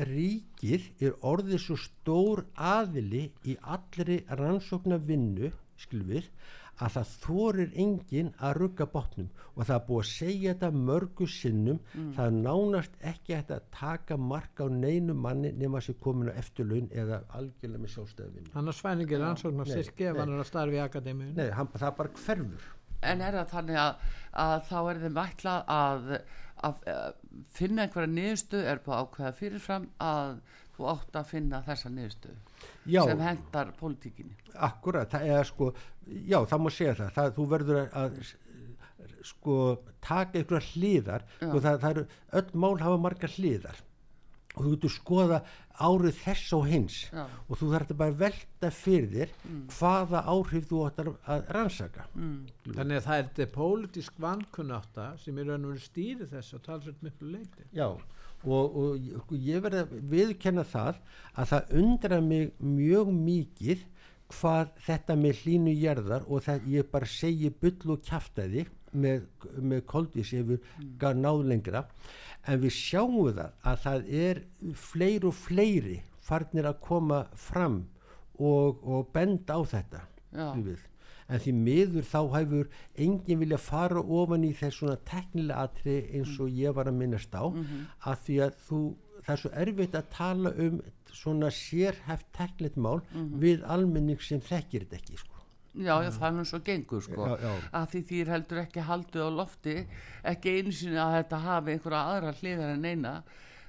ríkið er orðið svo stór aðili í allri rannsóknar vinnu skilfið að það þorir enginn að rugga botnum. Og það er búið að segja þetta mörgu sinnum. Mm. það nánast ekki að taka mark á neinu manni nema sem komin á eftirlaun eða algjörlega með sjálfstæðvinn Hann er svæningir ansóknar styrki ef hann er að starfi í akademíun Nei, hann, það er bara hverfur. En er það þannig að, að þá er þeim vætlað að, að, að finna einhverja niðurstu er búið ákveða fyrirfram að þú átt að finna þessa niðurstu já, sem hendar pólitíkinni. Akkurat, það er sko já, það má segja það, það þú verður að sko taka einhverja hlýðar og það, það eru öll mál hafa marga hlýðar og þú getur skoða árið þess og hins Já. og þú þarf bara að velta fyrir þér mm. hvaða áhrif þú ætlar að rannsaka mm. Þannig að það er þetta pólitísk vankunnáta sem er raun og verið stýrið þess að tala svolítið miklu leiti Já og, og ég verði að viðkenna það að það undra mig mjög mikið hvað þetta með hlínu gerðar og það ég bara segi byll og kæftæði með, með koldís yfir mm. náð lengra en við sjáum það að það er fleiri og fleiri farnir að koma fram og, og benda á þetta en því miður þá hefur enginn vilja fara ofan í þess svona teknilega atri eins og ég var að minnast á mm -hmm. að því að þú, það er svo erfitt að tala um svona sérhæft teknilegt mál mm -hmm. við almenning sem þekkir þetta ekki sko Já, já, það er nú svo gengur sko. Já, já. að því þýr heldur ekki haldið á lofti ekki einsinni að þetta hafi einhverja aðra hliðar en eina.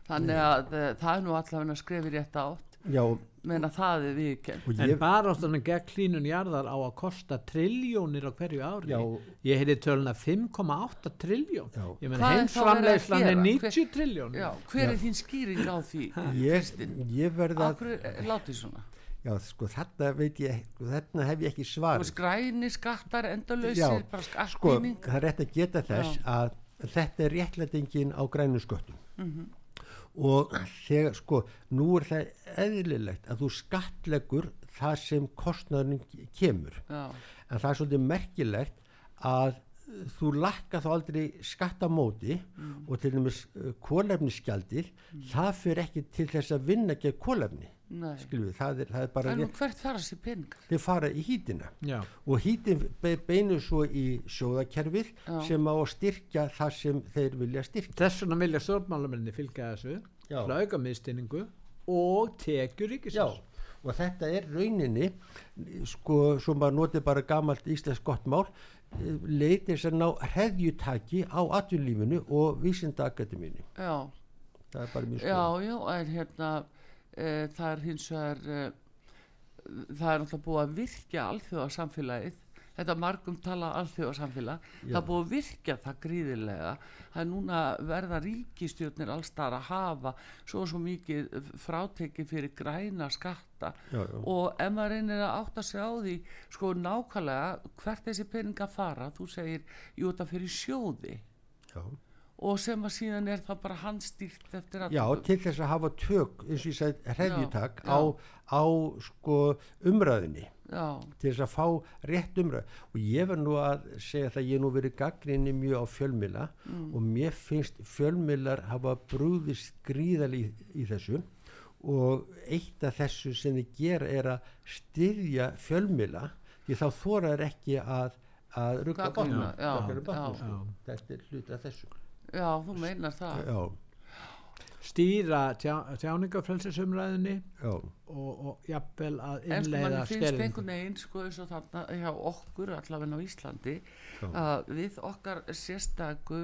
Þannig að uh, það er nú allavega skrefið rétt átt. Já, menna það er viðkend en ég... bara áttan að gegn klínun jarðar á að kosta triljónir á hverju ári. Ég heiti töluna 5,8 triljón ég menn heimsframlegslan er 90 triljón hver er þín skýring á því? ég, ég verða látið svona Já, sko þarna veit ég, þarna hef ég ekki svar. Sko skræni skattar endalöysir. Sko, það er rétt að geta þess Já. að þetta er réttlætingin á grænu sköttum. Mm -hmm. Og þegar, sko, nú er það eðlilegt að þú skattlegur það sem kostnæðurinn kemur. Já. En það er svolítið merkilegt að þú lakka þá aldrei skattamóti mm. og til dæmis uh, kólefnisskjaldir, mm. það fyrir ekki til þess að vinna gegn kólefni Skilvið, það er, það er bara en hvert fara þessi peningar? þeir fara í hýtina Já. og hýtin beinur svo í sjóðakerfið Já. sem á að styrkja það sem þeir vilja styrkja. Þess vegna vilja stjórnmálamenni fylgja þessu hlauga miðstinningu og tekjur ríkisins. Og þetta er rauninni sko, svo maður notið bara gamalt íslensk gott mál leitir sem ná hreðjutaki á atvinnlífinu og vísindaakademínu Já, það er bara mjög sko Já, já, en hérna það er hins vegar e, það er náttúrulega búið að virkja alþjóðarsamfélagið þetta margum tala alþjóðarsamfélag það er búið að virkja það gríðilega það er núna verða ríkistjórnir allstar að hafa svo og svo mikið fráteki fyrir græna skatta. Já, já. og ef maður reynir að átta sig á því sko nákvæmlega hvert þessi peninga fara þú segir, jú þetta fyrir sjóði. Já og sem að síðan er það bara handstýrt eftir að Já, til þess að hafa tök eins og ég segi hreðjutak á, á sko umræðinni já. til þess að fá rétt umræð og ég verð nú að segja það ég nú verið gaggrinni mjög á fjölmila mm. og mér finnst fjölmilar hafa brúðist gríðal í, í þessu. Og eitt af þessu sem þið gera er að styðja fjölmila því þá þórar ekki að að rugga bátna þetta er hluta þessu Já, þú meinar það. Já. Stýra tjá, tjáningafrælsisumræðinni og, og jafnvel að innlega skerðingu. En sko mann finnst einhvern veginn sko eins og þarna hjá okkur allavega á Íslandi að við okkar sérstaku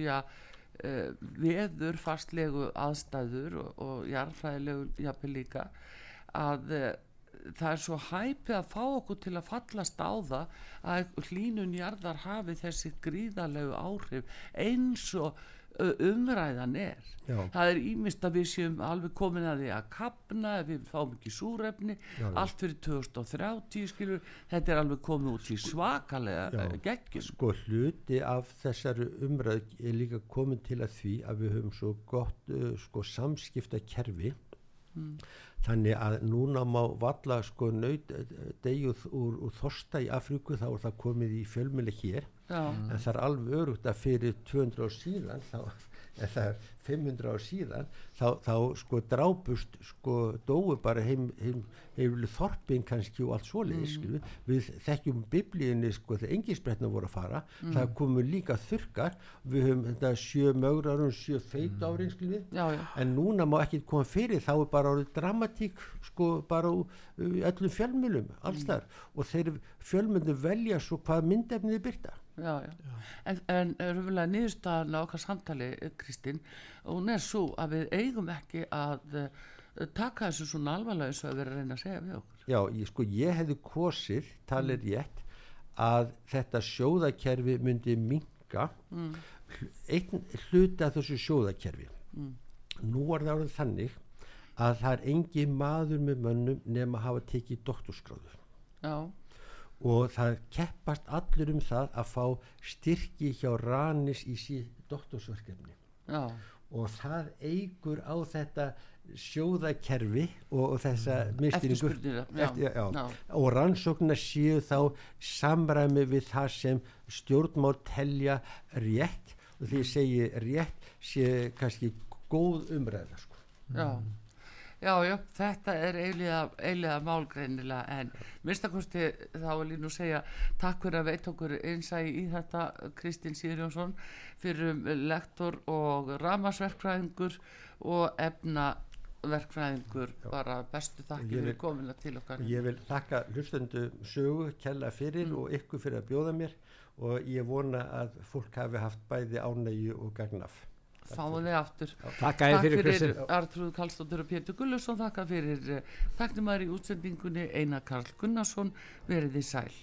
já, uh, veður fastlegu aðstæður og, og jarðfræðilegu jafnvel líka að uh, það er svo hæpið að fá okkur til að fallast á það að hlínun jarðar hafi þessi gríðarlegu áhrif eins og umræðan er. Já. það er ímist að við séum alveg komin að því að kapna við fáum ekki súrefni Já, allt fyrir 2030 skilur þetta er alveg komið út í svakalega geggjum. Sko hluti af þessari umræð er líka komin til að því að við höfum svo gott uh, sko samskipta kerfi þannig að núna má valla sko nöyt degjuð úr, úr þorsta í Afríku þá er það komið í fjölmjöli hér. Já, en það er alveg örugt að fyrir 200 ár síðan þá eða 500 ár síðan þá, þá sko drápust sko dóu bara heim, heim, heim þorpin kannski og allt svoleiðis mm. við þekkjum biblíunni sko þegar engisbretna voru að fara. Það komu líka þurkar við höfum þetta sjö mögrarum sjö feit já, já, en núna má ekki koma fyrir. Þá er bara orðið dramatík sko bara í öllum fjölmjölum alls þar og þeir fjölmjölum velja svo hvað myndefnið byrta já, já. en, en rúfulega niðurstaðan á okkar samtali eh, Kristín, hún er svo að við eigum ekki að uh, taka þessu svona alvarlega eins og að vera að reyna að segja við okkur Já, ég, sko, ég hefði kosið, talið rétt, að þetta sjóðakerfi myndi minka mm. einn hluti af þessu sjóðakerfi. Nú er það orðið þannig að það er engi maður með mönnum nema að hafa tekið doktorskráður já, og það keppast allir um það að fá styrki hjá Ranis í síð doktorsverkefni. Já, og það eigur á þetta sjóðakerfi og, og þessa já, já. og rannsóknar séu þá samræmi við það sem stjórnmál telja rétt. Og því segi rétt sé kannski góð umræða sko. já já, já, þetta er eiginlega, málgreinilega en minnstakosti þá vil ég nú segja takk fyrir að veit okkur einsægi í þetta Kristín Sýrjónsson fyrir lektor og ramasverkfræðingur og efnaverkfræðingur. Bara bestu vil- fyrir komina til okkar. ég vil þakka hlustendu sögu kella fyrir og ykkur fyrir að bjóða mér og ég vona að fólk hafi haft bæði ánægju og gagnaf fáum þið aftur. Takk fyrir fyrir Artrúð Kallstóttur og Pétur Gullusson þakka fyrir taknumæri í útsendingunni Einar Karl Gunnarsson. Verið þið sæl